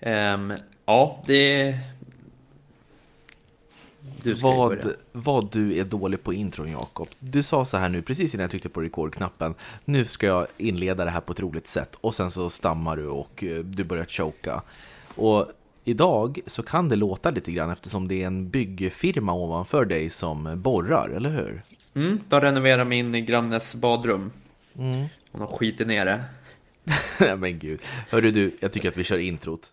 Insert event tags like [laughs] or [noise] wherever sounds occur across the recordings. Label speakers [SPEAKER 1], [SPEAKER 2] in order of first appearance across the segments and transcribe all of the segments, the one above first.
[SPEAKER 1] Ehm, ja, det... Du
[SPEAKER 2] Vad,
[SPEAKER 1] börja.
[SPEAKER 2] vad du är dålig på intron Jakob. Du sa så här nu precis innan jag tryckte på rekordknappen. Nu ska jag inleda det här på ett roligt sätt. Och sen så stammar du och eh, du börjar choka. Och idag så kan det låta lite grann eftersom det är en byggfirma ovanför dig som borrar, eller hur?
[SPEAKER 1] Mm, de renoverar min grannes badrum.
[SPEAKER 2] Mm.
[SPEAKER 1] Hon har skitit ner det.
[SPEAKER 2] Nej [laughs] men gud. Hörru du, jag tycker att vi kör introt.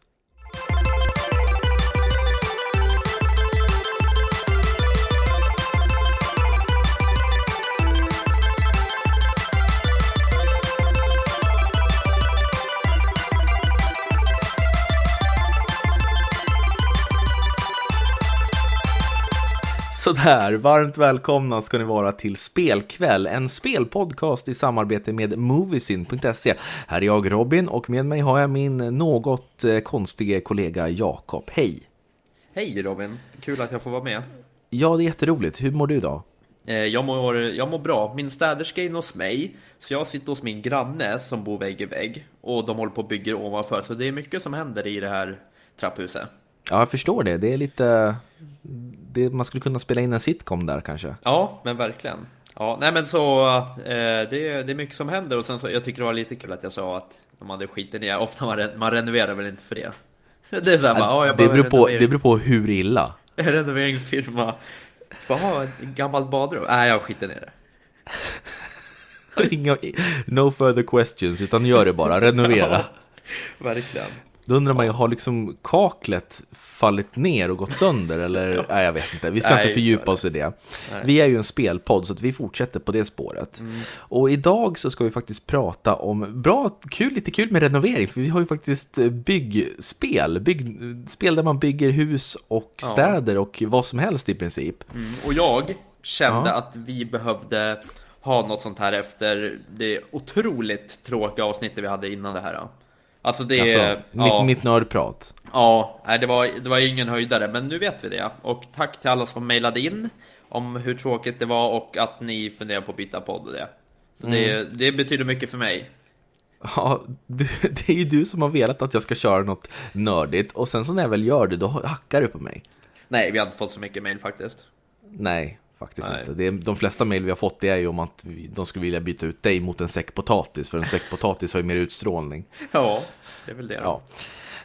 [SPEAKER 2] Sådär, varmt välkomna ska ni vara till Spelkväll, en spelpodcast i samarbete med Moviesin.se. Här är jag Robin och med mig har jag min något eh, konstige kollega Jakob. Hej!
[SPEAKER 1] Hej Robin, kul att jag får vara med.
[SPEAKER 2] Ja, det är jätteroligt. Hur mår du idag?
[SPEAKER 1] Eh, Jag mår, jag mår bra. Min städerska är inne hos mig, så jag sitter hos min granne som bor vägg i vägg. Och de håller på och bygger ovanför, så det är mycket som händer i det här trapphuset.
[SPEAKER 2] Ja, jag förstår det. Det är lite... Det, man skulle kunna spela in en sitcom där kanske.
[SPEAKER 1] Ja, men verkligen. Ja, nej men så eh, det, är, det är mycket som händer och sen så jag tycker det var lite kul att jag sa att de hade skiten ner. Ofta man, man renoverar väl inte för det. [laughs] Det är så här, bara, ja, jag
[SPEAKER 2] det, beror på, det beror på hur illa. [laughs]
[SPEAKER 1] renoveringsfirma. Bara, ett gammalt badrum? Nej, jag skiter ner det. [laughs]
[SPEAKER 2] Inga, no further questions, utan gör det bara. Renovera.
[SPEAKER 1] Verkligen.
[SPEAKER 2] Då undrar man ju, har liksom kaklet fallit ner och gått sönder? Eller? Nej, jag vet inte. Vi ska
[SPEAKER 1] Nej,
[SPEAKER 2] inte fördjupa oss i det.
[SPEAKER 1] Nej. Mm.
[SPEAKER 2] Vi är ju en spelpodd, så att vi fortsätter på det spåret. Och idag så ska vi faktiskt prata om, bra, kul, lite kul med renovering, för vi har ju faktiskt byggspel. Bygg, spel där man bygger hus och
[SPEAKER 1] Ja.
[SPEAKER 2] städer och vad som helst i princip.
[SPEAKER 1] Mm. Och jag kände
[SPEAKER 2] Ja.
[SPEAKER 1] att vi behövde ha något sånt här efter det otroligt tråkiga avsnittet vi hade innan det här. Alltså det
[SPEAKER 2] Alltså,
[SPEAKER 1] är...
[SPEAKER 2] mitt, mitt nördprat.
[SPEAKER 1] Ja, det var, det var ingen höjdare, men nu vet vi det. Och tack till alla som mejlade in om hur tråkigt det var och att ni funderar på att byta podd och det. Så det, det betyder mycket för mig.
[SPEAKER 2] Ja, du, [laughs] det är ju du som har velat att jag ska köra något nördigt och sen så när jag väl gör det, då hackar du på mig.
[SPEAKER 1] Nej, vi har inte fått så mycket mejl faktiskt.
[SPEAKER 2] Nej, faktiskt
[SPEAKER 1] Nej.
[SPEAKER 2] inte. Det är, de flesta mejl vi har fått det är ju om att de skulle vilja byta ut dig mot en säck potatis, för en säck potatis har ju mer utstrålning. [laughs]
[SPEAKER 1] Ja, det är väl det då.
[SPEAKER 2] Ja.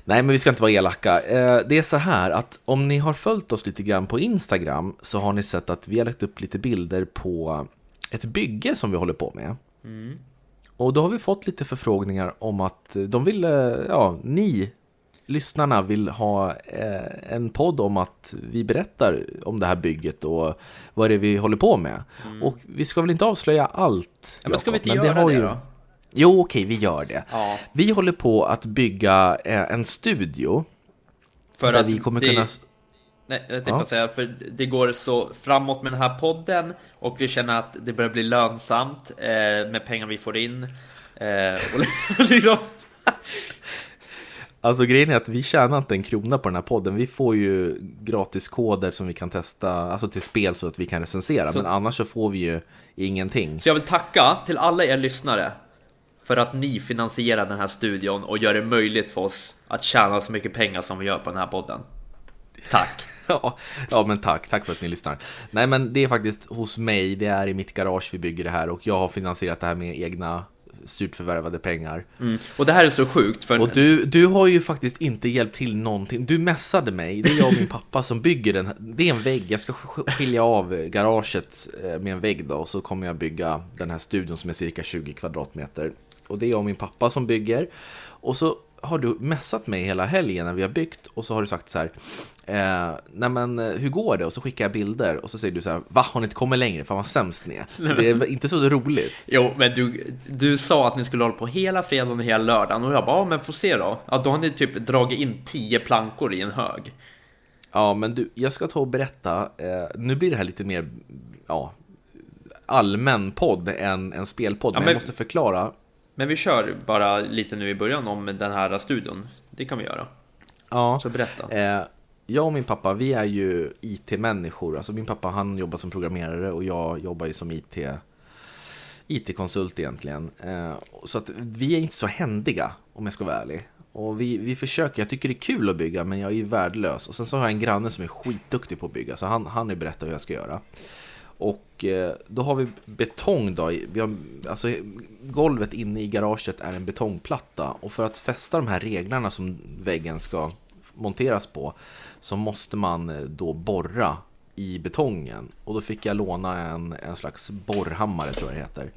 [SPEAKER 2] Nej, men vi ska inte vara elaka. Eh, Det är så här att om ni har följt oss lite grann på Instagram så har ni sett att vi har lagt upp lite bilder på ett bygge som vi håller på med. Och då har vi fått lite förfrågningar om att de vill, ja, ni lyssnarna vill ha eh, en podd om att vi berättar om det här bygget och vad det är vi håller på med. Och vi ska väl inte avslöja allt,
[SPEAKER 1] Ja, men ska vi inte göra
[SPEAKER 2] har
[SPEAKER 1] det
[SPEAKER 2] ju-
[SPEAKER 1] då?
[SPEAKER 2] Jo, okej, vi gör det.
[SPEAKER 1] Ja.
[SPEAKER 2] Vi håller på att bygga eh, en studio
[SPEAKER 1] För att
[SPEAKER 2] vi kommer
[SPEAKER 1] det,
[SPEAKER 2] kunna...
[SPEAKER 1] Nej, jag tänkte
[SPEAKER 2] Ja.
[SPEAKER 1] säga, för det går så framåt med den här podden och vi känner att det börjar bli lönsamt eh, med pengar vi får in. Eh, och [laughs] liksom,
[SPEAKER 2] Alltså grejen är att vi tjänar inte en krona på den här podden. Vi får ju gratiskoder som vi kan testa, alltså till spel så att vi kan recensera.
[SPEAKER 1] Så-
[SPEAKER 2] Men annars så får vi ju ingenting.
[SPEAKER 1] så jag vill tacka till alla er lyssnare för att ni finansierar den här studion och gör det möjligt för oss att tjäna så mycket pengar som vi gör på den här podden. Tack! [laughs]
[SPEAKER 2] Ja, ja, men tack. Tack för att ni lyssnar. Nej, men det är faktiskt hos mig. Det är i mitt garage vi bygger det här och jag har finansierat det här med egna surt förvärvade pengar.
[SPEAKER 1] Mm. Och det här är så sjukt för
[SPEAKER 2] Och du, du har ju faktiskt inte hjälpt till någonting. Du messade mig, det är jag och min pappa som bygger den. här- Det är en vägg, jag ska sk- skilja av garaget eh, med en vägg då. Och så kommer jag bygga den här studion som är cirka 20 kvadratmeter. Och det är jag och min pappa som bygger. Och så har du messat mig hela helgen när vi har byggt och så har du sagt så här eh, Nej men eh, hur går det? Och så skickar jag bilder och så säger du så här Va har ni inte kommit längre? Fan vad sämst ni är. Så det är inte så roligt.
[SPEAKER 1] Jo, men du, du sa att ni skulle hålla på hela fredagen och hela lördagen och jag bara, ja men få se då. Ja, då har ni typ dragit in 10 plankor i en hög.
[SPEAKER 2] Ja, men du, jag ska ta och berätta. Eh, nu blir det här lite mer ja, allmän podd än en spelpodd.
[SPEAKER 1] Ja,
[SPEAKER 2] men,
[SPEAKER 1] men-
[SPEAKER 2] jag måste förklara.
[SPEAKER 1] Men vi kör bara lite nu i början om den här studion. Det kan vi göra.
[SPEAKER 2] Ja,
[SPEAKER 1] Så berätta.
[SPEAKER 2] eh, jag och min pappa, vi är ju IT-människor. Alltså min pappa han jobbar som programmerare och jag jobbar ju som IT IT-konsult egentligen. Eh, så att vi är inte så händiga, om jag ska vara ärlig. Och vi, vi försöker, jag tycker det är kul att bygga men jag är värdelös. Och sen så har jag en granne som är skitduktig på att bygga så han, han berättar hur jag ska göra. Och eh, då har vi betong då. Vi har, alltså, golvet inne i garaget är en betongplatta. Och för att fästa de här reglarna som väggen ska monteras på så måste man eh, då borra i betongen. Och då fick jag låna en, en slags borrhammare tror jag det heter.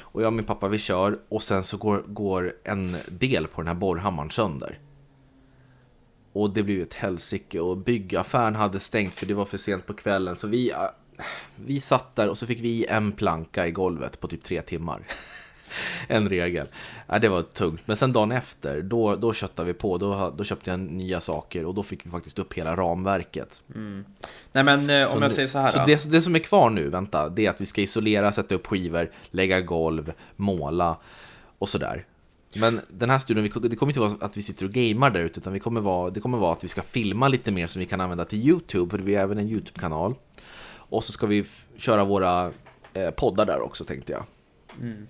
[SPEAKER 2] Och jag och min pappa vi kör och sen så går, går en del på den här borrhammaren sönder. Och det blev ju ett helsike och byggaffären hade stängt för det var för sent på kvällen. Så vi, eh, vi satt där och så fick vi en planka i golvet på typ tre timmar. [laughs] en regel. Ja, det var tungt. Men sen dagen efter, då, då köttade vi på. Då, då köpte jag nya saker och då fick vi faktiskt upp hela ramverket.
[SPEAKER 1] Mm. Nej men eh, om så jag nu, säger så här
[SPEAKER 2] Så det, det, som är kvar nu, vänta, det är att vi ska isolera, sätta upp skivor, lägga golv, måla och sådär. Men den här studion, det kommer inte vara att vi sitter och gamer där ute, utan vi kommer vara, det kommer vara att vi ska filma lite mer som vi kan använda till YouTube, för vi har även en YouTube-kanal. Och så ska vi köra våra eh, poddar där också tänkte jag. Mm.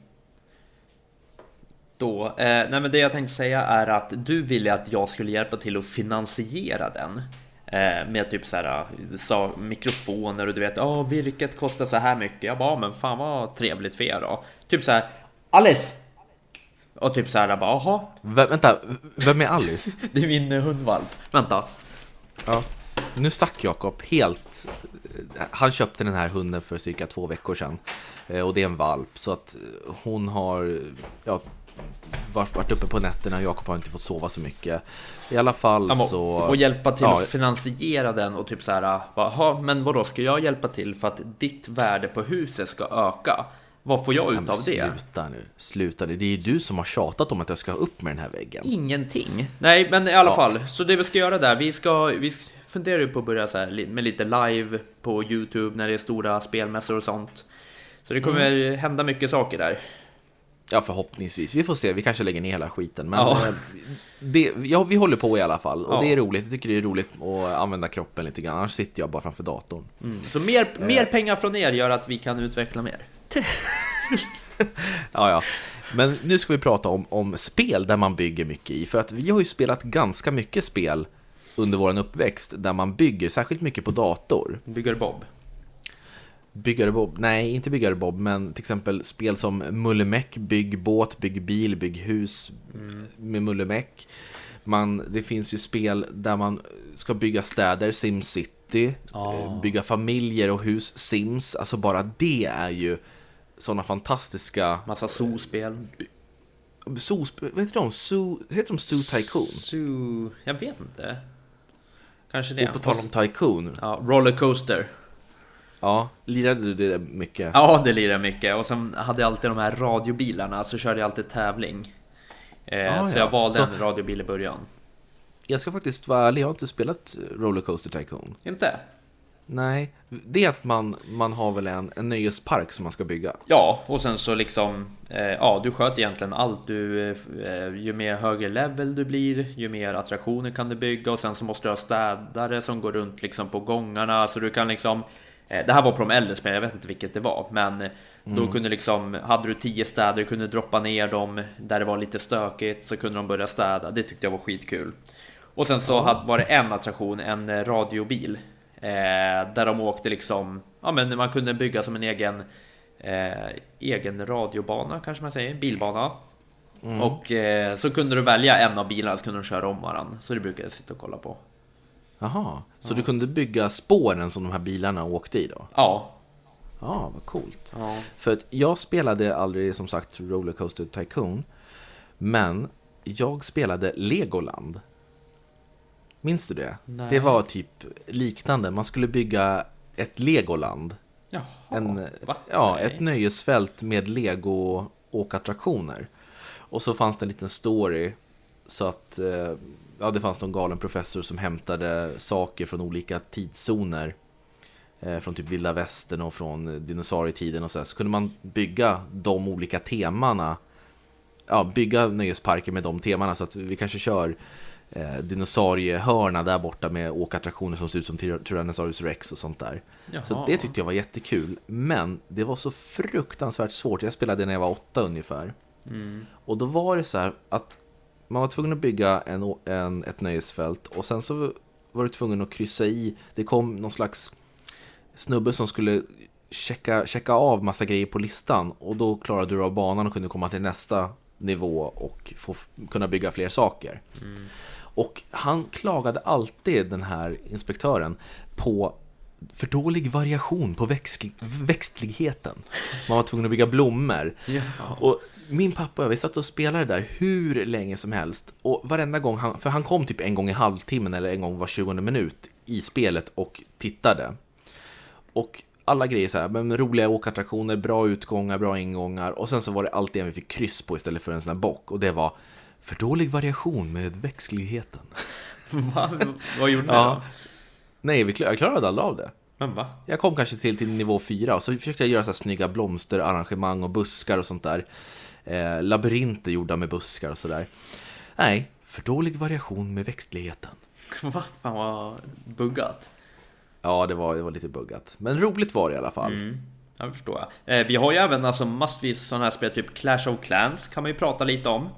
[SPEAKER 1] Då, eh, nej men det jag tänkte säga är att du ville att jag skulle hjälpa till att finansiera den. Eh, med typ så här, sa, mikrofoner och du vet, ja virket kostar så här mycket. Jag bara, men fan vad trevligt för er då. Typ så här, Alice! Och typ så här, bara, jaha.
[SPEAKER 2] Vänta, vem är Alice? [laughs]
[SPEAKER 1] det är min hundvalp. Vänta.
[SPEAKER 2] Ja. Nu stack Jakob helt. Han köpte den här hunden för cirka två veckor sedan. Eh, och det är en valp. Så att hon har ja, varit uppe på nätterna och Jakob har inte fått sova så mycket. I alla fall ja, så...
[SPEAKER 1] Och hjälpa till ja. att finansiera den och typ så här, bara, men vadå, ska jag hjälpa till för att ditt värde på huset ska öka? Vad får jag ut av
[SPEAKER 2] det? Sluta nu, sluta nu. Det är ju du som har tjatat om att jag ska upp med den här väggen.
[SPEAKER 1] Ingenting. Nej, men i alla ja. fall. Så det vi ska göra där, vi ska, vi funderar ju på att börja så här med lite live på YouTube när det är stora spelmässor och sånt. Så det kommer mm. hända mycket saker där.
[SPEAKER 2] Ja, förhoppningsvis. Vi får se, vi kanske lägger ner hela skiten. Men ja. Eh, det, ja, vi håller på i alla fall. Och ja. det är roligt. Jag tycker det är roligt att använda kroppen lite grann. Annars sitter jag bara framför datorn.
[SPEAKER 1] Mm. Så mer, eh. mer pengar från er gör att vi kan utveckla mer. [laughs]
[SPEAKER 2] ja, ja. Men nu ska vi prata om, om spel där man bygger mycket i. För att vi har ju spelat ganska mycket spel under vår uppväxt där man bygger särskilt mycket på dator.
[SPEAKER 1] Bygger Bob.
[SPEAKER 2] Byggare Bob, nej inte Byggare Bob, men till exempel spel som Mullemäck, Bygg båt, Bygg bil, Bygg hus mm. med Mullemäck. Man, det finns ju spel där man ska bygga städer, SimCity, oh. bygga familjer och hus, Sims. Alltså bara det är ju sådana fantastiska...
[SPEAKER 1] Massa zoo-spel.
[SPEAKER 2] Zoo-spel, vad heter de? Zoo, heter de Zoo Tycoon?
[SPEAKER 1] Zoo, jag vet inte. Kanske det.
[SPEAKER 2] Och på tal om Tycoon.
[SPEAKER 1] Ja, Rollercoaster.
[SPEAKER 2] Ja, lirade du det mycket?
[SPEAKER 1] Ja, det lirade mycket. Och sen hade jag alltid de här radiobilarna, så körde jag alltid tävling. Eh, ah, så ja. jag valde så... en radiobil i början.
[SPEAKER 2] Jag ska faktiskt vara ärlig, jag har inte spelat Rollercoaster Tycoon.
[SPEAKER 1] Inte?
[SPEAKER 2] Nej, det är att man, man har väl en, en nöjespark som man ska bygga.
[SPEAKER 1] Ja, och sen så liksom, eh, ja du sköter egentligen allt. Du, eh, ju mer högre level du blir, ju mer attraktioner kan du bygga och sen så måste du ha städare som går runt liksom på gångarna. Så du kan liksom det här var på de äldre spelen, jag vet inte vilket det var, men mm. då kunde liksom, hade du tio städer, kunde droppa ner dem där det var lite stökigt, så kunde de börja städa. Det tyckte jag var skitkul. Och sen så hade, var det en attraktion, en eh, radiobil, eh, där de åkte liksom, ja men man kunde bygga som en egen, eh, egen radiobana kanske man säger, bilbana. Mm. Och eh, så kunde du välja en av bilarna så kunde de köra om varandra. Så det brukade jag sitta och kolla på.
[SPEAKER 2] Jaha, så du kunde bygga spåren som de här bilarna åkte i då?
[SPEAKER 1] Ja.
[SPEAKER 2] Ja, vad coolt. Ja. För att jag spelade aldrig som sagt Rollercoaster Tycoon. Men jag spelade Legoland. Minns du det? Nej. Det var typ liknande. Man skulle bygga ett Legoland.
[SPEAKER 1] Jaha,
[SPEAKER 2] en, ja, ett nöjesfält med lego åkattraktioner. Och så fanns det en liten story. Så att eh, ja, det fanns någon galen professor som hämtade saker från olika tidszoner. Eh, från typ vilda västern och från dinosaurietiden och så. Här. Så kunde man bygga de olika temana. Ja, bygga nöjesparker med de temana så att vi kanske kör eh, dinosauriehörna där borta med åkattraktioner som ser ut som Tyrannosaurus rex och sånt där. Jaha. Så det tyckte jag var jättekul. Men det var så fruktansvärt svårt. Jag spelade när jag var åtta ungefär. Mm. Och då var det så här att man var tvungen att bygga en, en, ett nöjesfält och sen så var du tvungen att kryssa i. Det kom någon slags snubbe som skulle checka, checka av massa grejer på listan och då klarade du av banan och kunde komma till nästa nivå och få, kunna bygga fler saker.
[SPEAKER 1] Mm.
[SPEAKER 2] Och han klagade alltid, den här inspektören, på för dålig variation på växt, växtligheten. Man var tvungen att bygga blommor.
[SPEAKER 1] Ja.
[SPEAKER 2] Och min pappa och jag, vi satt och spelade där hur länge som helst. Och varenda gång, han, för han kom typ en gång i halvtimmen eller en gång var 20 minut i spelet och tittade. Och alla grejer så här, men roliga åkattraktioner, bra utgångar, bra ingångar. Och sen så var det alltid en vi fick kryss på istället för en sån här bock. Och det var för dålig variation med växtligheten. [laughs]
[SPEAKER 1] Va? Vad gjorde ni
[SPEAKER 2] Ja.
[SPEAKER 1] då?
[SPEAKER 2] Nej, vi klar, jag klarade aldrig av det.
[SPEAKER 1] Men va?
[SPEAKER 2] Jag kom kanske till, till nivå 4 och så försökte jag göra så här snygga blomsterarrangemang och buskar och sånt där. Eh, labyrinter gjorda med buskar och sådär. Nej, för dålig variation med växtligheten. [laughs]
[SPEAKER 1] Va? Fan vad buggat.
[SPEAKER 2] Ja, det var, det var lite buggat. Men roligt var det i alla fall.
[SPEAKER 1] Mm. Ja, det förstår jag. Eh, vi har ju även alltså massvis sådana här spel, typ Clash of Clans kan man ju prata lite om.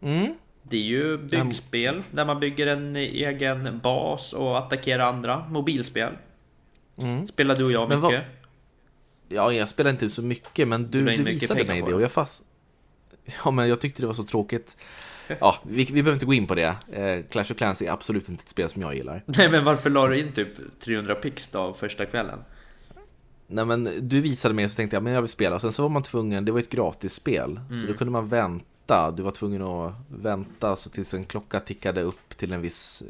[SPEAKER 2] Mm.
[SPEAKER 1] Det är ju byggspel där man bygger en egen bas och attackerar andra. Mobilspel.
[SPEAKER 2] Mm.
[SPEAKER 1] Spelar du och jag
[SPEAKER 2] Men
[SPEAKER 1] mycket.
[SPEAKER 2] Ja, jag spelade inte så mycket, men du, du
[SPEAKER 1] mycket
[SPEAKER 2] visade mig det. och jag fast... [laughs] Ja, men jag tyckte det var så tråkigt. Ja, vi, vi behöver inte gå in på det. Eh, Clash of Clans är absolut inte ett spel som jag gillar.
[SPEAKER 1] Nej men varför la du in typ 300 pix då första kvällen?
[SPEAKER 2] Nej men du visade mig och så tänkte jag men jag vill spela sen så var man tvungen, det var ett gratisspel Så
[SPEAKER 1] Mm.
[SPEAKER 2] då kunde man vänta, du var tvungen att vänta så tills en klocka tickade upp till en viss eh,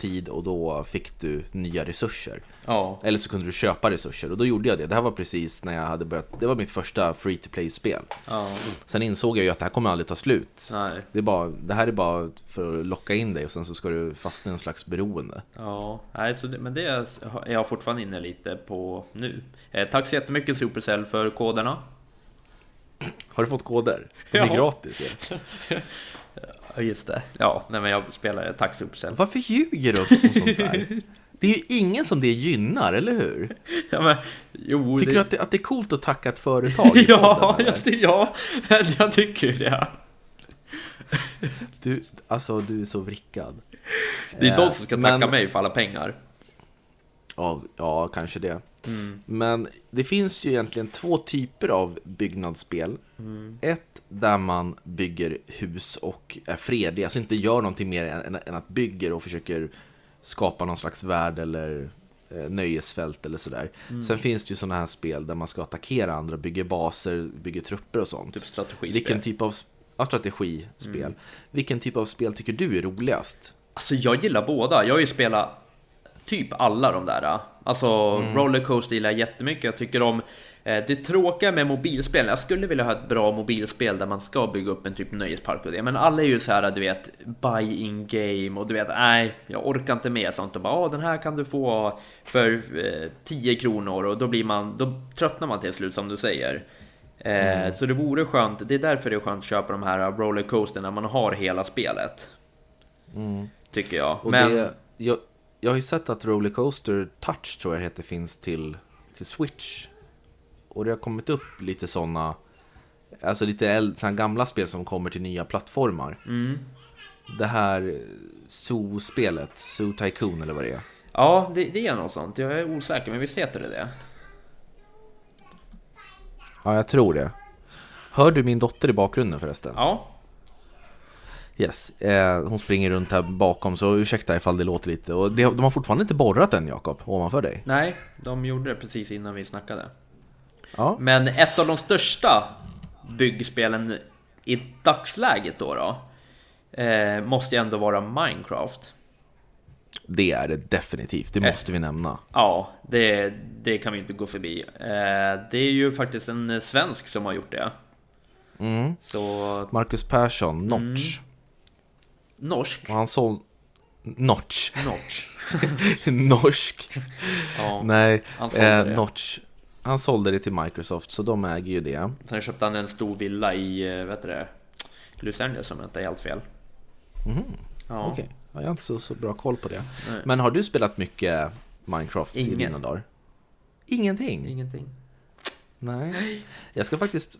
[SPEAKER 2] tid och då fick du nya resurser
[SPEAKER 1] Ja.
[SPEAKER 2] Eller så kunde du köpa resurser och då gjorde jag det Det här var precis när jag hade börjat, det var mitt första free to play spel
[SPEAKER 1] Ja.
[SPEAKER 2] Sen insåg jag ju att det här kommer aldrig ta slut
[SPEAKER 1] Nej.
[SPEAKER 2] det, är bara, det här är bara för att locka in dig och sen så ska du fastna i en slags beroende
[SPEAKER 1] Ja, nej, så det, men det är jag fortfarande inne lite på nu. Eh, tack så jättemycket Supercell för koderna.
[SPEAKER 2] Har du fått koder? De är
[SPEAKER 1] Ja.
[SPEAKER 2] gratis ju.
[SPEAKER 1] Ja, [laughs] just det. Ja, nej, men jag spelar Supercell.
[SPEAKER 2] Varför ljuger du om sånt där? Det är ju ingen som det gynnar, eller hur?
[SPEAKER 1] Ja, men, jo,
[SPEAKER 2] Tycker
[SPEAKER 1] det...
[SPEAKER 2] du att det, att det är coolt att tacka ett företag i [laughs]
[SPEAKER 1] ja,
[SPEAKER 2] podden,
[SPEAKER 1] jag, ty- ja, [laughs] jag tycker det.
[SPEAKER 2] du, Alltså, du är så vrickad.
[SPEAKER 1] Det är
[SPEAKER 2] Eh,
[SPEAKER 1] de som ska tacka
[SPEAKER 2] men-
[SPEAKER 1] mig för alla pengar.
[SPEAKER 2] Ja, ja, kanske det.
[SPEAKER 1] Mm.
[SPEAKER 2] Men det finns ju egentligen två typer av byggnadsspel.
[SPEAKER 1] Mm.
[SPEAKER 2] Ett där man bygger hus och är fredlig, alltså inte gör någonting mer än, än att bygger och försöker skapa någon slags värld eller eh, nöjesfält eller sådär.
[SPEAKER 1] Mm.
[SPEAKER 2] Sen finns det ju sådana här spel där man ska attackera andra, bygger baser, bygger trupper och sånt.
[SPEAKER 1] Typ strategispel.
[SPEAKER 2] Vilken typ av ja, strategispel?
[SPEAKER 1] Mm.
[SPEAKER 2] Vilken typ av spel tycker du är roligast?
[SPEAKER 1] Alltså jag gillar båda. Jag har ju spelat typ alla de där. Alltså
[SPEAKER 2] Mm.
[SPEAKER 1] Rollercoaster gillar jag jättemycket. Jag tycker om eh, det tråkiga med mobilspel. Jag skulle vilja ha ett bra mobilspel där man ska bygga upp en typ nöjespark och det. Men alla är ju så här, du vet, buy in game och du vet, nej, jag orkar inte med sånt. Och bara, "Åh, den här kan du få för eh, 10 kronor och då blir man, då tröttnar man till slut som du säger. Eh, Så det vore skönt, det är därför det är skönt att köpa de här rollercoaster när man har hela spelet. Tycker jag.
[SPEAKER 2] Och
[SPEAKER 1] Men
[SPEAKER 2] det, jag, jag har ju sett att Rollercoaster Touch tror jag heter finns till, till Switch. Och det har kommit upp lite sådana, alltså lite äldre, såna gamla spel som kommer till nya plattformar.
[SPEAKER 1] mm.
[SPEAKER 2] Det här Zoo-spelet, Zoo Tycoon eller vad det är.
[SPEAKER 1] Ja, det, det är något sånt. Jag är osäker, men visst heter det det?
[SPEAKER 2] Ja, jag tror det. Hör du min dotter i bakgrunden förresten?
[SPEAKER 1] Ja.
[SPEAKER 2] Yes, eh, hon springer runt här bakom så ursäkta ifall det låter lite. Och det, de har fortfarande inte borrat än Jakob, ovanför dig.
[SPEAKER 1] Nej, de gjorde det precis innan vi snackade.
[SPEAKER 2] Ja,
[SPEAKER 1] Men ett av de största byggspelen i dagsläget då, då eh, måste ändå vara Minecraft.
[SPEAKER 2] det är det definitivt, det måste vi nämna.
[SPEAKER 1] Ja, det, det kan vi inte gå förbi. Eh, det är ju faktiskt en svensk som har gjort det.
[SPEAKER 2] Mm.
[SPEAKER 1] Så
[SPEAKER 2] Marcus Persson, Notch.
[SPEAKER 1] Norsk.
[SPEAKER 2] Och han sålde... Notch.
[SPEAKER 1] Notch. [laughs]
[SPEAKER 2] Norsk.
[SPEAKER 1] Ja.
[SPEAKER 2] Nej,
[SPEAKER 1] Han
[SPEAKER 2] eh. Notch. Han sålde det till Microsoft, så de äger ju det.
[SPEAKER 1] Sen köpte han en stor villa i, eh, vet du det, Los Angeles om jag inte är helt fel.
[SPEAKER 2] Mhm,
[SPEAKER 1] Ja.
[SPEAKER 2] Okej, ja, jag har inte så, så bra koll på det.
[SPEAKER 1] Nej.
[SPEAKER 2] Men har du spelat mycket Minecraft i
[SPEAKER 1] Ingen.
[SPEAKER 2] dina dagar? Ingenting?
[SPEAKER 1] Ingenting.
[SPEAKER 2] Nej. Jag ska faktiskt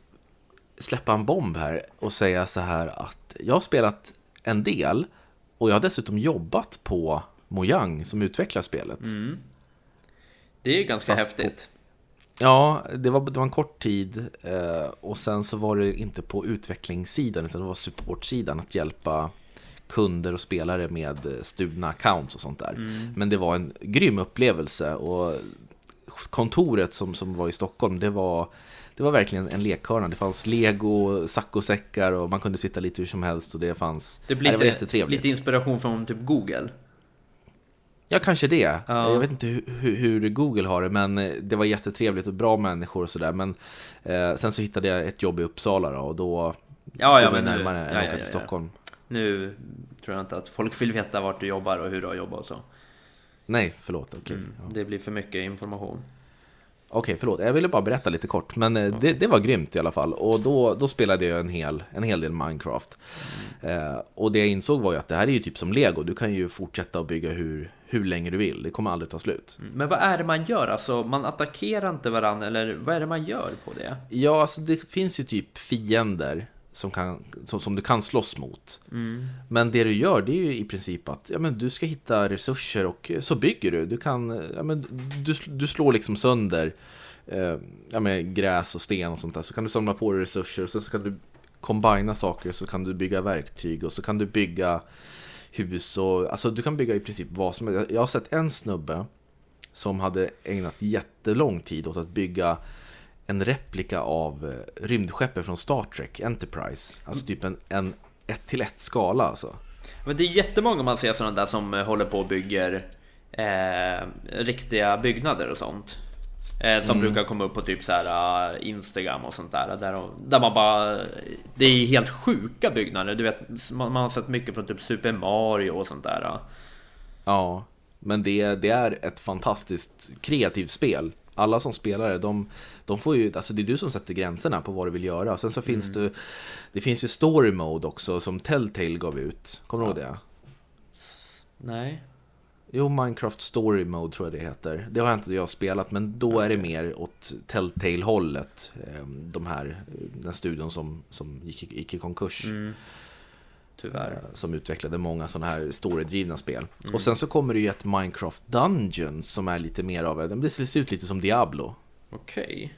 [SPEAKER 2] släppa en bomb här och säga så här att jag har spelat en del och jag har dessutom jobbat på Mojang som utvecklar spelet.
[SPEAKER 1] Mm. Det är ju ganska
[SPEAKER 2] Fast på-
[SPEAKER 1] häftigt.
[SPEAKER 2] Ja, det var, det var en kort tid eh, och sen så var det inte på utvecklingssidan utan det var supportsidan att hjälpa kunder och spelare med eh, stulna accounts och sånt där. Men det var en grym upplevelse och kontoret som, som var i Stockholm, det var, det var verkligen en lekhörna. Det fanns lego, saccosäckar och man kunde sitta lite hur som helst och det fanns...
[SPEAKER 1] Det blir
[SPEAKER 2] det var
[SPEAKER 1] lite,
[SPEAKER 2] jättetrevligt.
[SPEAKER 1] lite inspiration från typ Google.
[SPEAKER 2] Ja, kanske det.
[SPEAKER 1] Ja.
[SPEAKER 2] Jag vet inte hur, hur, Google har det, men eh, det var jättetrevligt och bra människor och sådär. Men eh, sen så hittade jag ett jobb i Uppsala då, och då
[SPEAKER 1] Ja, ja,
[SPEAKER 2] kom jag
[SPEAKER 1] men nu-
[SPEAKER 2] närmare än
[SPEAKER 1] ja,
[SPEAKER 2] åka
[SPEAKER 1] ja,
[SPEAKER 2] till. Stockholm.
[SPEAKER 1] Nu tror jag inte att folk vill veta vart du jobbar och hur du har jobbat och så.
[SPEAKER 2] Nej, förlåt. Okej,
[SPEAKER 1] Mm. Det blir för mycket information.
[SPEAKER 2] Okej, förlåt. Jag ville bara berätta lite kort, men eh, det, det var grymt i alla fall. Och då, då spelade jag en hel, en hel del Minecraft.
[SPEAKER 1] Mm.
[SPEAKER 2] Eh, och det jag insåg var ju att det här är ju typ som Lego. Du kan ju fortsätta att bygga hur, hur länge du vill. Det kommer aldrig ta slut.
[SPEAKER 1] Men vad är det man gör? Alltså, man attackerar inte varandra eller vad är det man gör på det?
[SPEAKER 2] Ja, alltså det finns ju typ fiender som, kan, som, som du kan slåss mot. Men det du gör det är ju i princip att ja, men du ska hitta resurser och så bygger du. Du, kan, ja, men du, du slår liksom sönder eh, ja, men gräs och sten och sånt där. Så kan du samla på dig resurser och sen så kan du kombina saker så kan du bygga verktyg och så kan du bygga hus och alltså du kan bygga i princip vad som helst. Jag har sett en snubbe som hade ägnat jättelång tid åt att bygga en replika av eh, rymdskeppet från Star Trek Enterprise. Alltså typ en, en 1 till 1 skala alltså.
[SPEAKER 1] Men det är jättemånga man ser sådana där som eh, håller på och bygger eh, riktiga byggnader och sånt. Eh, som brukar komma upp på typ så här eh, Instagram och sånt där. Där, där man bara... Det är helt sjuka byggnader. Du vet, man, man har sett mycket från typ Super Mario och sånt där.
[SPEAKER 2] Ja, men det, det är ett fantastiskt kreativt spel. Alla som spelar det, de, de får ju, alltså det är du som sätter gränserna på vad du vill göra. Sen så finns det, det finns ju story mode också som Telltale gav ut. Kommer du ihåg det?
[SPEAKER 1] Nej.
[SPEAKER 2] Jo, Minecraft Story Mode tror jag det heter. Det har inte jag spelat, men då är det mer åt Telltale-hållet. eh, De här, den studion som, som gick, gick i konkurs.
[SPEAKER 1] Tyvärr.
[SPEAKER 2] eh, Som utvecklade många sådana här storydrivna spel. Och sen så kommer det ju ett Minecraft Dungeons som är lite mer av, det ser ut lite som Diablo.
[SPEAKER 1] Okej.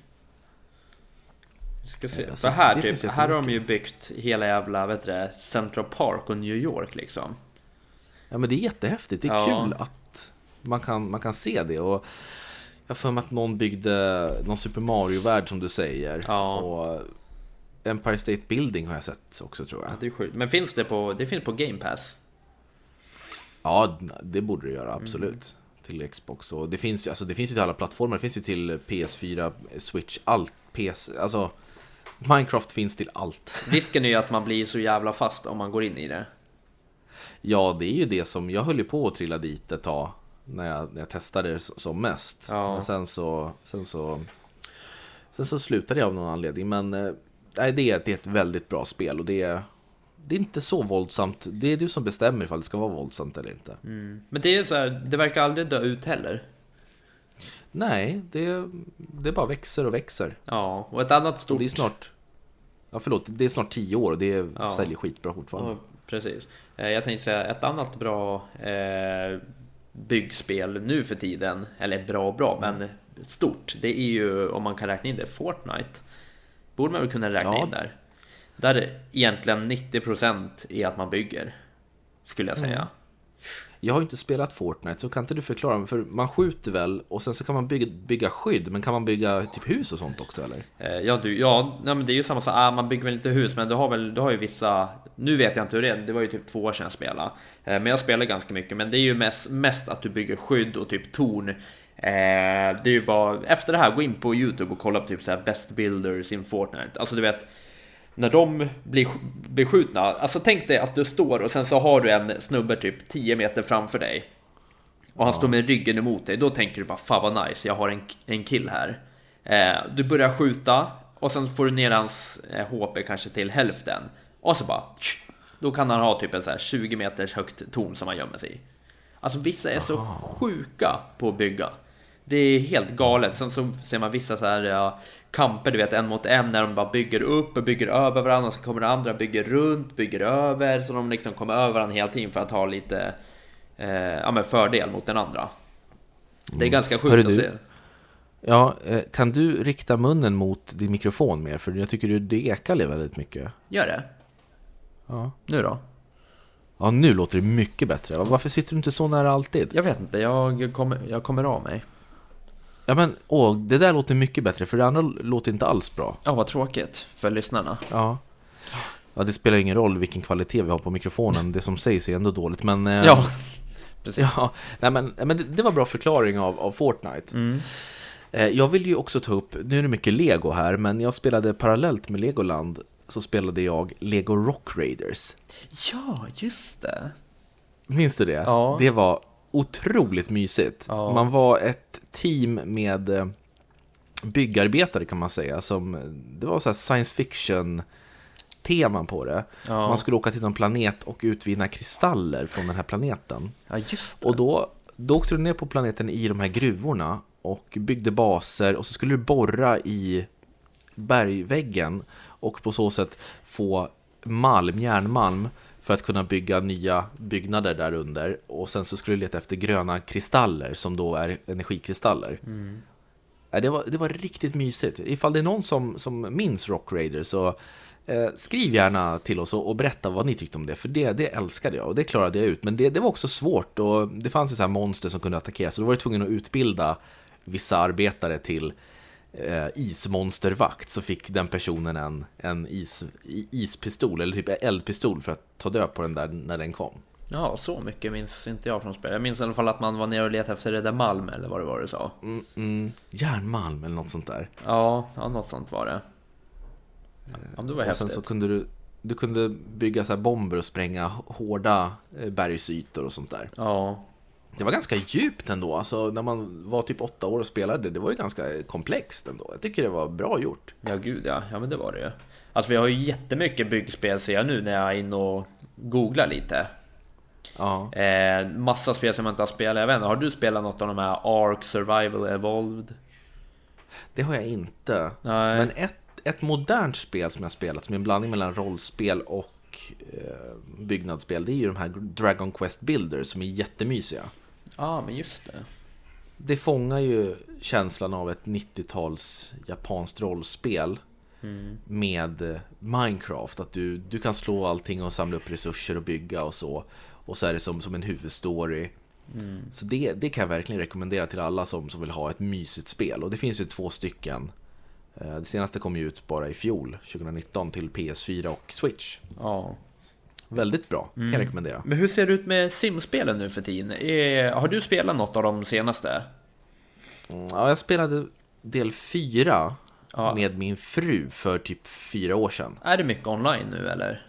[SPEAKER 1] Vi Ska se.
[SPEAKER 2] Eh, så
[SPEAKER 1] För här,
[SPEAKER 2] det
[SPEAKER 1] typ, här har de ju byggt hela jävla vet du, Central Park och New York liksom.
[SPEAKER 2] Ja men det är jättehäftigt, det är
[SPEAKER 1] Ja.
[SPEAKER 2] kul att man kan, man kan se det. Och jag har för mig att någon byggde någon Super Mario-värld som du säger.
[SPEAKER 1] Ja.
[SPEAKER 2] Och Empire State Building har jag sett också tror jag.
[SPEAKER 1] Ja, det är sjukt. Men finns det på, det finns på Game Pass?
[SPEAKER 2] Ja, det borde det göra
[SPEAKER 1] Mm.
[SPEAKER 2] absolut. Till Xbox. Och det finns, alltså, det finns ju till alla plattformar. Det finns ju till PS4, Switch, allt. PS, alltså, Minecraft finns till allt.
[SPEAKER 1] Risken är ju att man blir så jävla fast om man går in i det.
[SPEAKER 2] Ja, det är ju det som, jag höll ju på att trilla dit ett tag. När jag, när jag testade det som mest.
[SPEAKER 1] Ja.
[SPEAKER 2] Men sen så, sen så Sen så slutade jag av någon anledning. Men eh, nej, det, är, det är ett väldigt bra spel. Och det är, det är inte så våldsamt. Det är du som bestämmer ifall det ska vara våldsamt eller inte.
[SPEAKER 1] Men det är så här, det verkar aldrig dö ut heller.
[SPEAKER 2] Nej, det, det bara växer och växer.
[SPEAKER 1] Ja, och ett annat
[SPEAKER 2] Och
[SPEAKER 1] stort...
[SPEAKER 2] det är snart... Ja, förlåt. Det är snart tio år och det
[SPEAKER 1] Ja.
[SPEAKER 2] säljer skitbra fortfarande.
[SPEAKER 1] Ja, precis. Eh, Jag tänkte säga ett annat bra eh, byggspel nu för tiden, eller bra och bra, men stort. Det är ju, om man kan räkna in det, Fortnite. Borde man väl kunna räkna
[SPEAKER 2] Ja.
[SPEAKER 1] in där. Där egentligen 90% är att man bygger, skulle jag säga.
[SPEAKER 2] Jag har ju inte spelat Fortnite, så kan inte du förklara? mig? För man skjuter väl och sen så kan man bygga, bygga skydd, men kan man bygga typ hus och sånt också eller?
[SPEAKER 1] Eh, Ja, du, ja nej, men det är ju samma sak. Ah, man bygger väl inte hus, men du har väl du har ju vissa. Nu vet jag inte hur det är. Det var ju typ två år sedan jag spelade, Eh, men jag spelar ganska mycket. Men det är ju mest, mest att du bygger skydd och typ torn. Eh, det är ju bara efter det här gå in på Youtube och kolla på typ så här best builders in Fortnite. Alltså du vet. När de blir sk- beskjutna, alltså tänk dig att du står och sen så har du en snubbe typ 10 meter framför dig. Och han står med ryggen emot dig, då tänker du bara fan vad nice, jag har en, en kill här. Eh, du börjar skjuta och sen får du ner hans eh, HP kanske till hälften. Och så bara, då kan han ha typ en så här 20 meters högt torn som han gömmer sig i. Alltså vissa är så sjuka på att bygga. Det är helt galet. Sen så ser man vissa så här ja, kamper, du vet en mot en när de bara bygger upp och bygger över varandra och så kommer det andra bygger runt, bygger över så de liksom kommer över varandra hela tiden för att ha lite eh, ja, men fördel mot den andra. Det är ganska sjukt
[SPEAKER 2] Hörru
[SPEAKER 1] att se.
[SPEAKER 2] Ja, eh, kan du rikta munnen mot din mikrofon mer? För jag tycker du det ekar väldigt mycket.
[SPEAKER 1] Gör det.
[SPEAKER 2] Ja.
[SPEAKER 1] Nu då?
[SPEAKER 2] Ja, nu låter det mycket bättre. Varför sitter du inte så nära alltid?
[SPEAKER 1] Jag vet inte, jag kommer, jag kommer av mig.
[SPEAKER 2] Ja, men åh, det där låter mycket bättre, för det andra låter inte alls bra.
[SPEAKER 1] Ja, vad tråkigt för lyssnarna.
[SPEAKER 2] Ja. Ja, det spelar ingen roll vilken kvalitet vi har på mikrofonen. Det som sägs är ändå dåligt, men... eh,
[SPEAKER 1] Ja, [laughs] precis.
[SPEAKER 2] Ja, nej men, men det, det var bra förklaring av, av Fortnite.
[SPEAKER 1] Mm.
[SPEAKER 2] Eh, Jag vill ju också ta upp, nu är det mycket Lego här, men jag spelade parallellt med Legoland så spelade jag Lego Rock Raiders.
[SPEAKER 1] Ja, just det.
[SPEAKER 2] Minns du det?
[SPEAKER 1] Ja.
[SPEAKER 2] Det var otroligt mysigt.
[SPEAKER 1] Ja.
[SPEAKER 2] Man var ett team med eh, byggarbetare kan man säga. Som, det var så här science fiction teman på det.
[SPEAKER 1] Ja.
[SPEAKER 2] Man skulle åka till någon planet och utvinna kristaller från den här planeten.
[SPEAKER 1] Ja, just det.
[SPEAKER 2] Och då, då åkte du ner på planeten i de här gruvorna och byggde baser och så skulle du borra i bergväggen och på så sätt få malm, järnmalm för att kunna bygga nya byggnader där under och sen så skulle du leta efter gröna kristaller som då är energikristaller. Ja, Det, var, det var riktigt mysigt. Ifall det är någon som, som minns Rock Raider så eh, skriv gärna till oss och, och berätta vad ni tyckte om det, för det, det älskade jag och det klarade jag ut. Men det, det var också svårt och det fanns ju så här monster som kunde attackera så då var jag tvungen att utbilda vissa arbetare till eh, ismonstervakt så fick den personen en, en is, ispistol eller typ eldpistol för att ta död på den där när den kom.
[SPEAKER 1] Ja, så mycket minns inte jag från spelet. Jag minns i alla fall att man var nere och letade efter det där Malm eller vad det var du sa.
[SPEAKER 2] Mm, mm, järnmalm eller något sånt där.
[SPEAKER 1] Ja, ja något sånt var det. Ja, det var
[SPEAKER 2] och
[SPEAKER 1] häftigt.
[SPEAKER 2] sen så kunde du, du kunde bygga så här bomber och spränga hårda eh, bergsytor och sånt där.
[SPEAKER 1] Ja,
[SPEAKER 2] Det var ganska djupt ändå, alltså när man var typ åtta år och spelade, det var ju ganska komplext ändå. Jag tycker det var bra gjort.
[SPEAKER 1] ja gud ja. Ja men det var det ju. Alltså vi har ju jättemycket byggspel ser jag nu när jag är inne och googlar lite.
[SPEAKER 2] Ja.
[SPEAKER 1] Eh, massa spel som jag inte har spelat. Jag vet inte, har du spelat något av de här Ark Survival Evolved?
[SPEAKER 2] Det har jag inte.
[SPEAKER 1] Nej.
[SPEAKER 2] Men ett, ett modernt spel som jag spelat, som är en blandning mellan rollspel och eh, byggnadsspel, det är ju de här Dragon Quest Builders som är jättemysiga.
[SPEAKER 1] Ja, men just det.
[SPEAKER 2] Det fångar ju känslan av ett 90-tals japanskt rollspel med eh, Minecraft. Att du, du kan slå allting och samla upp resurser och bygga och så. Och så är det som, som en huvudstory. Så det, det kan jag verkligen rekommendera till alla som, som vill ha ett mysigt spel. Och det finns ju två stycken. Eh, Det senaste kom ju ut bara i fjol, 2019, till PS4 och Switch.
[SPEAKER 1] Ja.
[SPEAKER 2] Väldigt bra, kan jag rekommendera.
[SPEAKER 1] Men hur ser det ut med simspelen nu för tiden? Är, har du spelat något av de senaste?
[SPEAKER 2] Mm, Ja, jag spelade del 4
[SPEAKER 1] Ja.
[SPEAKER 2] med min fru för typ fyra år sedan.
[SPEAKER 1] Är det mycket online nu eller?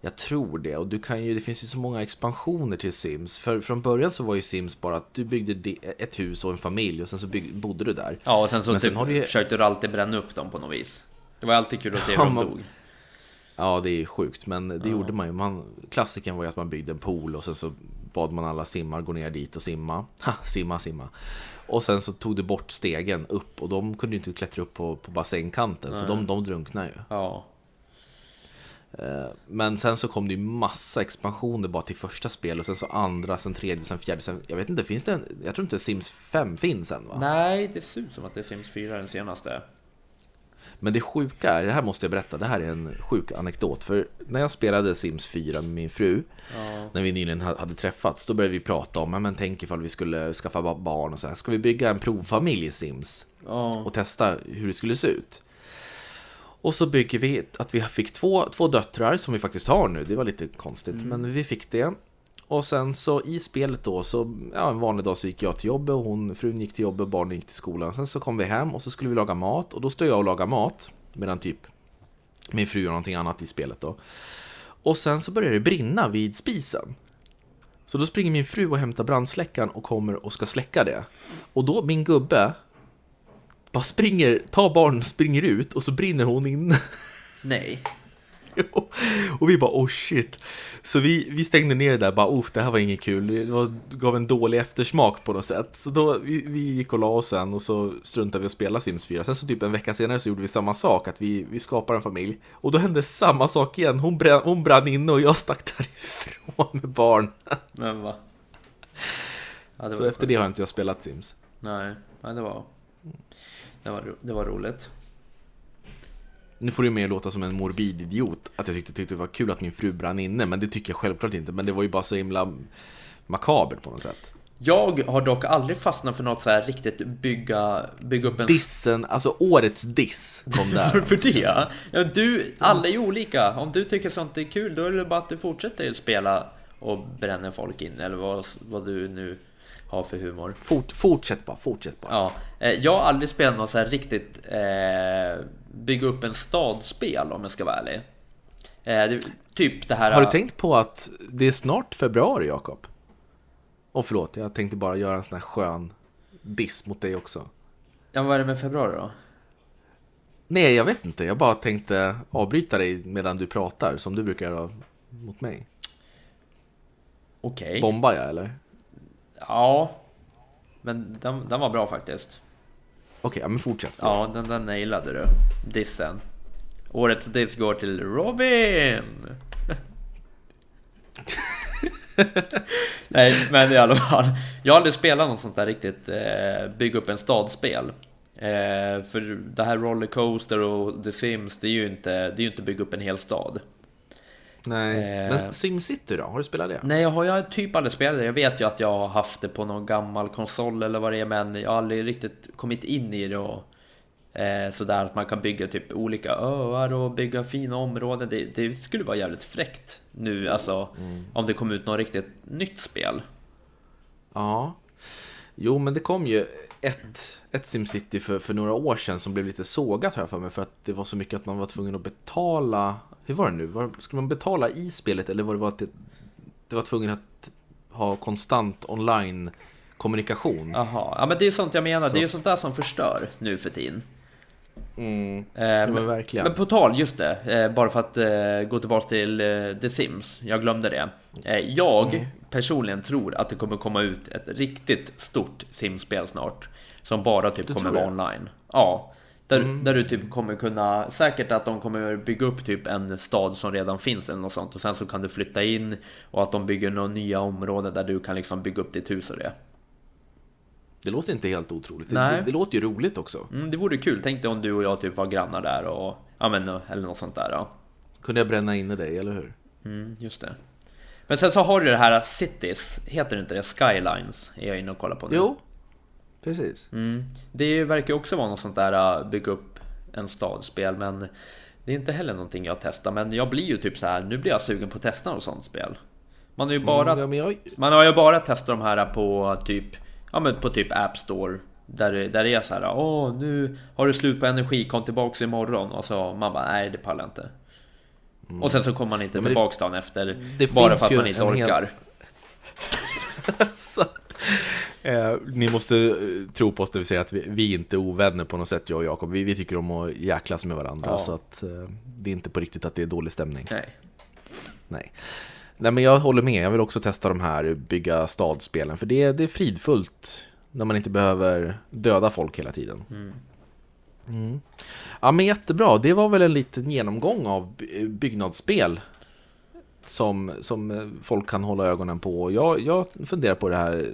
[SPEAKER 2] Jag tror det, och du kan ju, det finns ju så många expansioner till Sims. För från början så var ju Sims bara att du byggde de- ett hus och en familj och sen så bygg, bodde du där.
[SPEAKER 1] Ja, och sen så
[SPEAKER 2] Men sen
[SPEAKER 1] typ,
[SPEAKER 2] har du ju-
[SPEAKER 1] försökte du alltid bränna upp dem på något vis. Det var alltid kul att se hur
[SPEAKER 2] Ja,
[SPEAKER 1] de
[SPEAKER 2] man-
[SPEAKER 1] dog.
[SPEAKER 2] Ja, det är sjukt, men det gjorde man ju. Man, klassiken var ju att man byggde en pool och sen så bad man alla simmar gå ner dit och simma. [laughs] Ha, simma, simma. Och sen så tog du bort stegen upp och de kunde ju inte klättra upp på, på bassängkanten, så de, de drunknade ju.
[SPEAKER 1] Ja.
[SPEAKER 2] Eh, Men sen så kom det ju massa expansioner bara till första spel och sen så andra, sen tredje, sen fjärde, sen... Jag vet inte, finns det en... Jag tror inte Sims 5 finns än va?
[SPEAKER 1] Nej, det ser ut som att det är Sims 4 den senaste.
[SPEAKER 2] Men det sjuka är, det här måste jag berätta, det här är en sjuk anekdot. För när jag spelade Sims 4 med min fru,
[SPEAKER 1] Ja.
[SPEAKER 2] när vi nyligen ha- hade träffats, då började vi prata om, "Ja, men tänk ifall vi skulle skaffa ba- barn och så här. Ska vi bygga en provfamilj i Sims?
[SPEAKER 1] Ja.
[SPEAKER 2] och testa hur det skulle se ut. Och så bygger vi att vi fick två, två döttrar som vi faktiskt har nu, det var lite konstigt, men vi fick det. Och sen så i spelet då, så ja, en vanlig dag så gick jag till jobbet och hon, frun gick till jobbet och barnen gick till skolan. Sen så kom vi hem och så skulle vi laga mat och då står jag och lagar mat medan typ min fru gör någonting annat i spelet då. Och sen så börjar det brinna vid spisen. Så då springer min fru och hämtar brandsläckaren och kommer och ska släcka det. Och då, min gubbe, bara springer, tar barnen, springer ut och så brinner hon in.
[SPEAKER 1] Nej. [laughs]
[SPEAKER 2] och vi bara oh shit. Så vi, vi stängde ner det där, bara oh, det här var inget kul. Det var, gav en dålig eftersmak på något sätt. Så då, vi, vi gick och la oss sen och så struntade vi att spela Sims 4. Sen så typ en vecka senare så gjorde vi samma sak, att vi, vi skapade en familj. Och då hände samma sak igen. Hon brann, hon brann inne och jag stack därifrån med barn.
[SPEAKER 1] Men va?
[SPEAKER 2] Ja, så efter det har inte jag spelat Sims.
[SPEAKER 1] Nej, nej det var... Det var, det var roligt.
[SPEAKER 2] Nu får det mer låta som en morbid idiot att jag tyckte, tyckte det var kul att min fru brann inne, men det tycker jag självklart inte. Men det var ju bara så himla makabert på något sätt.
[SPEAKER 1] Jag har dock aldrig fastnat för något så här riktigt bygga, bygga upp en...
[SPEAKER 2] Dissen, alltså årets diss kom där. [laughs]
[SPEAKER 1] Varför det? Ja, du, alla är ju olika. Om du tycker sånt är kul, då är det bara att du fortsätter spela och bränner folk in, eller vad, vad du nu har för humor.
[SPEAKER 2] Fort, fortsätt bara, fortsätt bara.
[SPEAKER 1] Ja, eh, jag har aldrig spelat något så här riktigt eh, bygga upp en stadspel om jag ska vara ärlig. Eh, det, typ det här...
[SPEAKER 2] Har du tänkt på att det är snart februari, Jakob? Och förlåt, jag tänkte bara göra en sån här skön diss mot dig också.
[SPEAKER 1] Ja, vad är det med februari då?
[SPEAKER 2] Nej, jag vet inte. Jag bara tänkte avbryta dig medan du pratar, som du brukar göra mot mig.
[SPEAKER 1] Okej. Okay.
[SPEAKER 2] Bombar jag, eller?
[SPEAKER 1] Ja, men den, den var bra faktiskt.
[SPEAKER 2] Okej, ja, men fortsätt.
[SPEAKER 1] Ja, den, den nailade du. Dissen. Årets diss går till Robin! [laughs] Nej, men i alla fall. Jag har aldrig spelat något sånt där riktigt eh, bygga upp en stadspel. Eh, för det här Rollercoaster och The Sims, det är ju inte, det är ju inte bygga upp en hel stad.
[SPEAKER 2] Nej, eh, men SimCity då? Har du spelat det?
[SPEAKER 1] Nej, jag har jag typ aldrig spelat det. Jag vet ju att jag har haft det på någon gammal konsol eller vad det är, men jag har aldrig riktigt kommit in i det och eh, sådär att man kan bygga typ olika öar och bygga fina områden. Det, det skulle vara jävligt fräckt nu, alltså mm. om det kom ut något riktigt nytt spel.
[SPEAKER 2] Ja, jo, men det kom ju ett, ett SimCity för, för några år sedan som blev lite sågat här för mig för att det var så mycket att man var tvungen att betala hur var det nu? Var, skulle man betala i spelet eller var det att det, det var tvungen att ha konstant online kommunikation?
[SPEAKER 1] Jaha, ja men det är sånt jag menar. Så. Det är ju sånt där som förstör nu för tiden.
[SPEAKER 2] Mm, eh, men, verkligen.
[SPEAKER 1] men på tal, just det, eh, bara för att eh, gå tillbaka till eh, The Sims, jag glömde det. Eh, jag mm. personligen tror att det kommer komma ut ett riktigt stort Sims-spel snart. Som bara typ du kommer vara online. Ja, där, mm. där du typ kommer kunna, säkert att de kommer bygga upp typ en stad som redan finns eller något sånt och sen så kan du flytta in och att de bygger några nya områden där du kan liksom bygga upp ditt hus och det.
[SPEAKER 2] Det låter inte helt otroligt. Det, det, låter ju roligt också.
[SPEAKER 1] Mm, det vore kul. Tänk dig om du och jag typ var grannar där och ja men eller något sånt där. Ja.
[SPEAKER 2] Kunde jag bränna inne dig, eller hur?
[SPEAKER 1] Mm, just det. Men sen så har du det här Cities, heter det inte det? Skylines är jag inne och kollar på nu.
[SPEAKER 2] Jo, Precis.
[SPEAKER 1] Mm. Det verkar också vara något sånt där äh, bygga upp en stadspel men det är inte heller någonting jag testar men jag blir ju typ så här nu blir jag sugen på att testa något sånt spel. Man har ju bara, mm, ja, jag... man har ju bara testat de här på typ, ja men på typ App Store där, där det är så här, åh nu har du slut på energi, kom tillbaks imorgon och så man bara, nej det pallar inte. Mm. Och sen så kommer man inte ja, tillbaks det, dagen efter, bara för att man inte orkar. [laughs]
[SPEAKER 2] Hel... [laughs] Eh, ni måste eh, tro på oss när vi säger att vi, vi inte är ovänner på något sätt, jag och Jakob. Vi, vi tycker om att jäklas med varandra, ja. så att eh, det är inte på riktigt att det är dålig stämning.
[SPEAKER 1] Nej.
[SPEAKER 2] Nej. Nej, men jag håller med. Jag vill också testa de här bygga stadspelen, för det, det är fridfullt när man inte behöver döda folk hela tiden. Mm. Mm. Ja, men jättebra. Det var väl en liten genomgång av byggnadsspel som, som folk kan hålla ögonen på. Jag, jag funderar på det här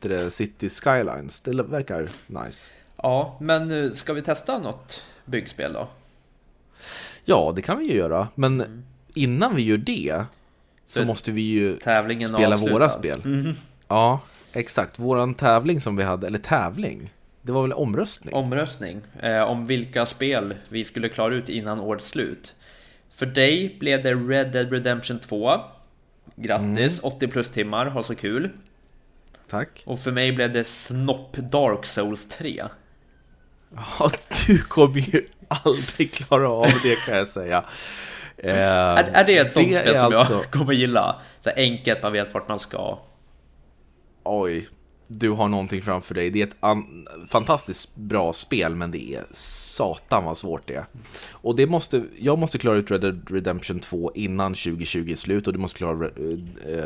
[SPEAKER 2] det, City Skylines. Det verkar nice.
[SPEAKER 1] Ja, men ska vi testa något byggspel då?
[SPEAKER 2] Ja, det kan vi ju göra. Men mm. innan vi gör det så, så måste vi ju spela avslutad. våra spel. Mm. Ja, exakt. Våran tävling som vi hade, eller tävling, det var väl omröstning?
[SPEAKER 1] Omröstning eh, om vilka spel vi skulle klara ut innan årets slut. För dig blev det Red Dead Redemption 2. Grattis, mm. 80 plus timmar, ha så kul.
[SPEAKER 2] Tack.
[SPEAKER 1] Och för mig blev det Snopp Dark Souls 3.
[SPEAKER 2] Ja, du kommer ju aldrig klara av det kan jag säga.
[SPEAKER 1] Eh, [laughs] är, är det ett sånt det spel som alltså... jag kommer gilla? Så enkelt, man vet vart man ska.
[SPEAKER 2] Oj. Du har någonting framför dig. Det är ett an- fantastiskt bra spel, men det är satan vad svårt det är. Och det måste, jag måste klara ut Red Dead Redemption 2 innan 2020 är slut och du måste klara uh,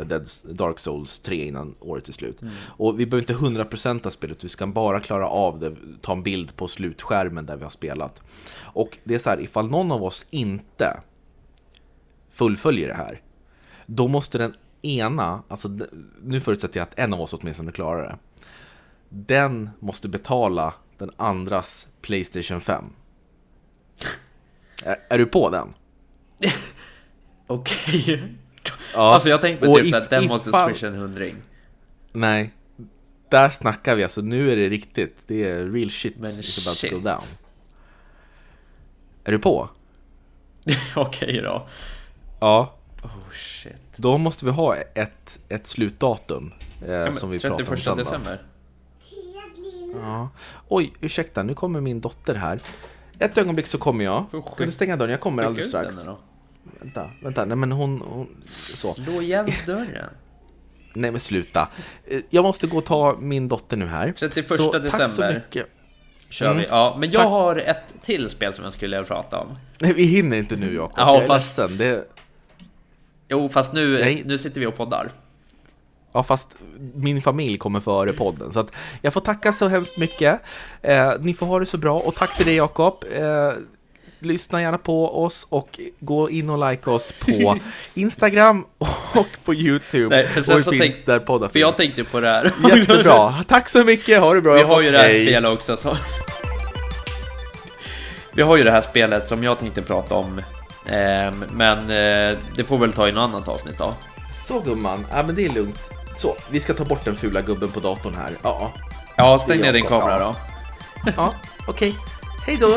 [SPEAKER 2] Dead Dark Souls 3 innan året är slut. Och vi behöver inte 100% av spelet, vi ska bara klara av det, ta en bild på slutskärmen där vi har spelat. Och det är så här, ifall någon av oss inte fullföljer det här, då måste den ena, alltså nu förutsätter jag att en av oss åtminstone klarar det. Den måste betala den andras Playstation 5. Är, är du på den? [laughs]
[SPEAKER 1] Okej.
[SPEAKER 2] Ja.
[SPEAKER 1] Alltså jag tänkte typ
[SPEAKER 2] if-
[SPEAKER 1] att den måste
[SPEAKER 2] ifall-
[SPEAKER 1] swisha en hundring.
[SPEAKER 2] Nej. Där snackar vi alltså, nu är det riktigt. Det är real shit
[SPEAKER 1] Men
[SPEAKER 2] is about to go
[SPEAKER 1] shit.
[SPEAKER 2] down. Är du på? [laughs]
[SPEAKER 1] Okej då.
[SPEAKER 2] Ja.
[SPEAKER 1] Oh shit.
[SPEAKER 2] Då måste vi ha ett, ett slutdatum. Eh,
[SPEAKER 1] Ja,
[SPEAKER 2] som vi pratar om
[SPEAKER 1] 31
[SPEAKER 2] sen då.
[SPEAKER 1] december.
[SPEAKER 2] Ja. Oj, ursäkta, nu kommer min dotter här. Ett ögonblick så kommer jag. Kan du stänga dörren? Jag kommer alldeles strax. Vänta, vänta, nej men hon, hon... Så.
[SPEAKER 1] Slå igen dörren.
[SPEAKER 2] Nej men sluta. Eh, Jag måste gå och ta min dotter nu här.
[SPEAKER 1] 31
[SPEAKER 2] så, Tack så
[SPEAKER 1] december.
[SPEAKER 2] mycket.
[SPEAKER 1] Kör
[SPEAKER 2] Mm.
[SPEAKER 1] vi. Ja, men jag
[SPEAKER 2] Tack.
[SPEAKER 1] har ett till spel som jag skulle vilja prata om.
[SPEAKER 2] Nej, vi hinner inte nu Jakob.
[SPEAKER 1] Ja,
[SPEAKER 2] jag är
[SPEAKER 1] fast-
[SPEAKER 2] ledsen. Det,
[SPEAKER 1] Jo, fast nu,
[SPEAKER 2] Nej.
[SPEAKER 1] nu sitter vi och poddar.
[SPEAKER 2] ja, fast min familj kommer före podden. Så att jag får tacka så hemskt mycket. Eh, ni får ha det så bra. Och tack till dig Jakob. Eh, lyssna gärna på oss och gå in och like oss på [laughs] Instagram och på YouTube.
[SPEAKER 1] Nej, för
[SPEAKER 2] och finns
[SPEAKER 1] tänk-
[SPEAKER 2] där poddar
[SPEAKER 1] För jag
[SPEAKER 2] finns.
[SPEAKER 1] tänkte på det här.
[SPEAKER 2] Jättebra. [laughs] Tack så mycket. Ha det bra
[SPEAKER 1] Vi har ju det här
[SPEAKER 2] Hej.
[SPEAKER 1] spelet också. Så. Vi har ju det här spelet som jag tänkte prata om. Ehm, Men eh, det får väl ta i något annat avsnitt då.
[SPEAKER 2] Så gumman, ja men det är lugnt. Så, vi ska ta bort den fula gubben på datorn här. Ja,
[SPEAKER 1] Ja, stäng ner din kamera då.
[SPEAKER 2] ja okej. Hej då!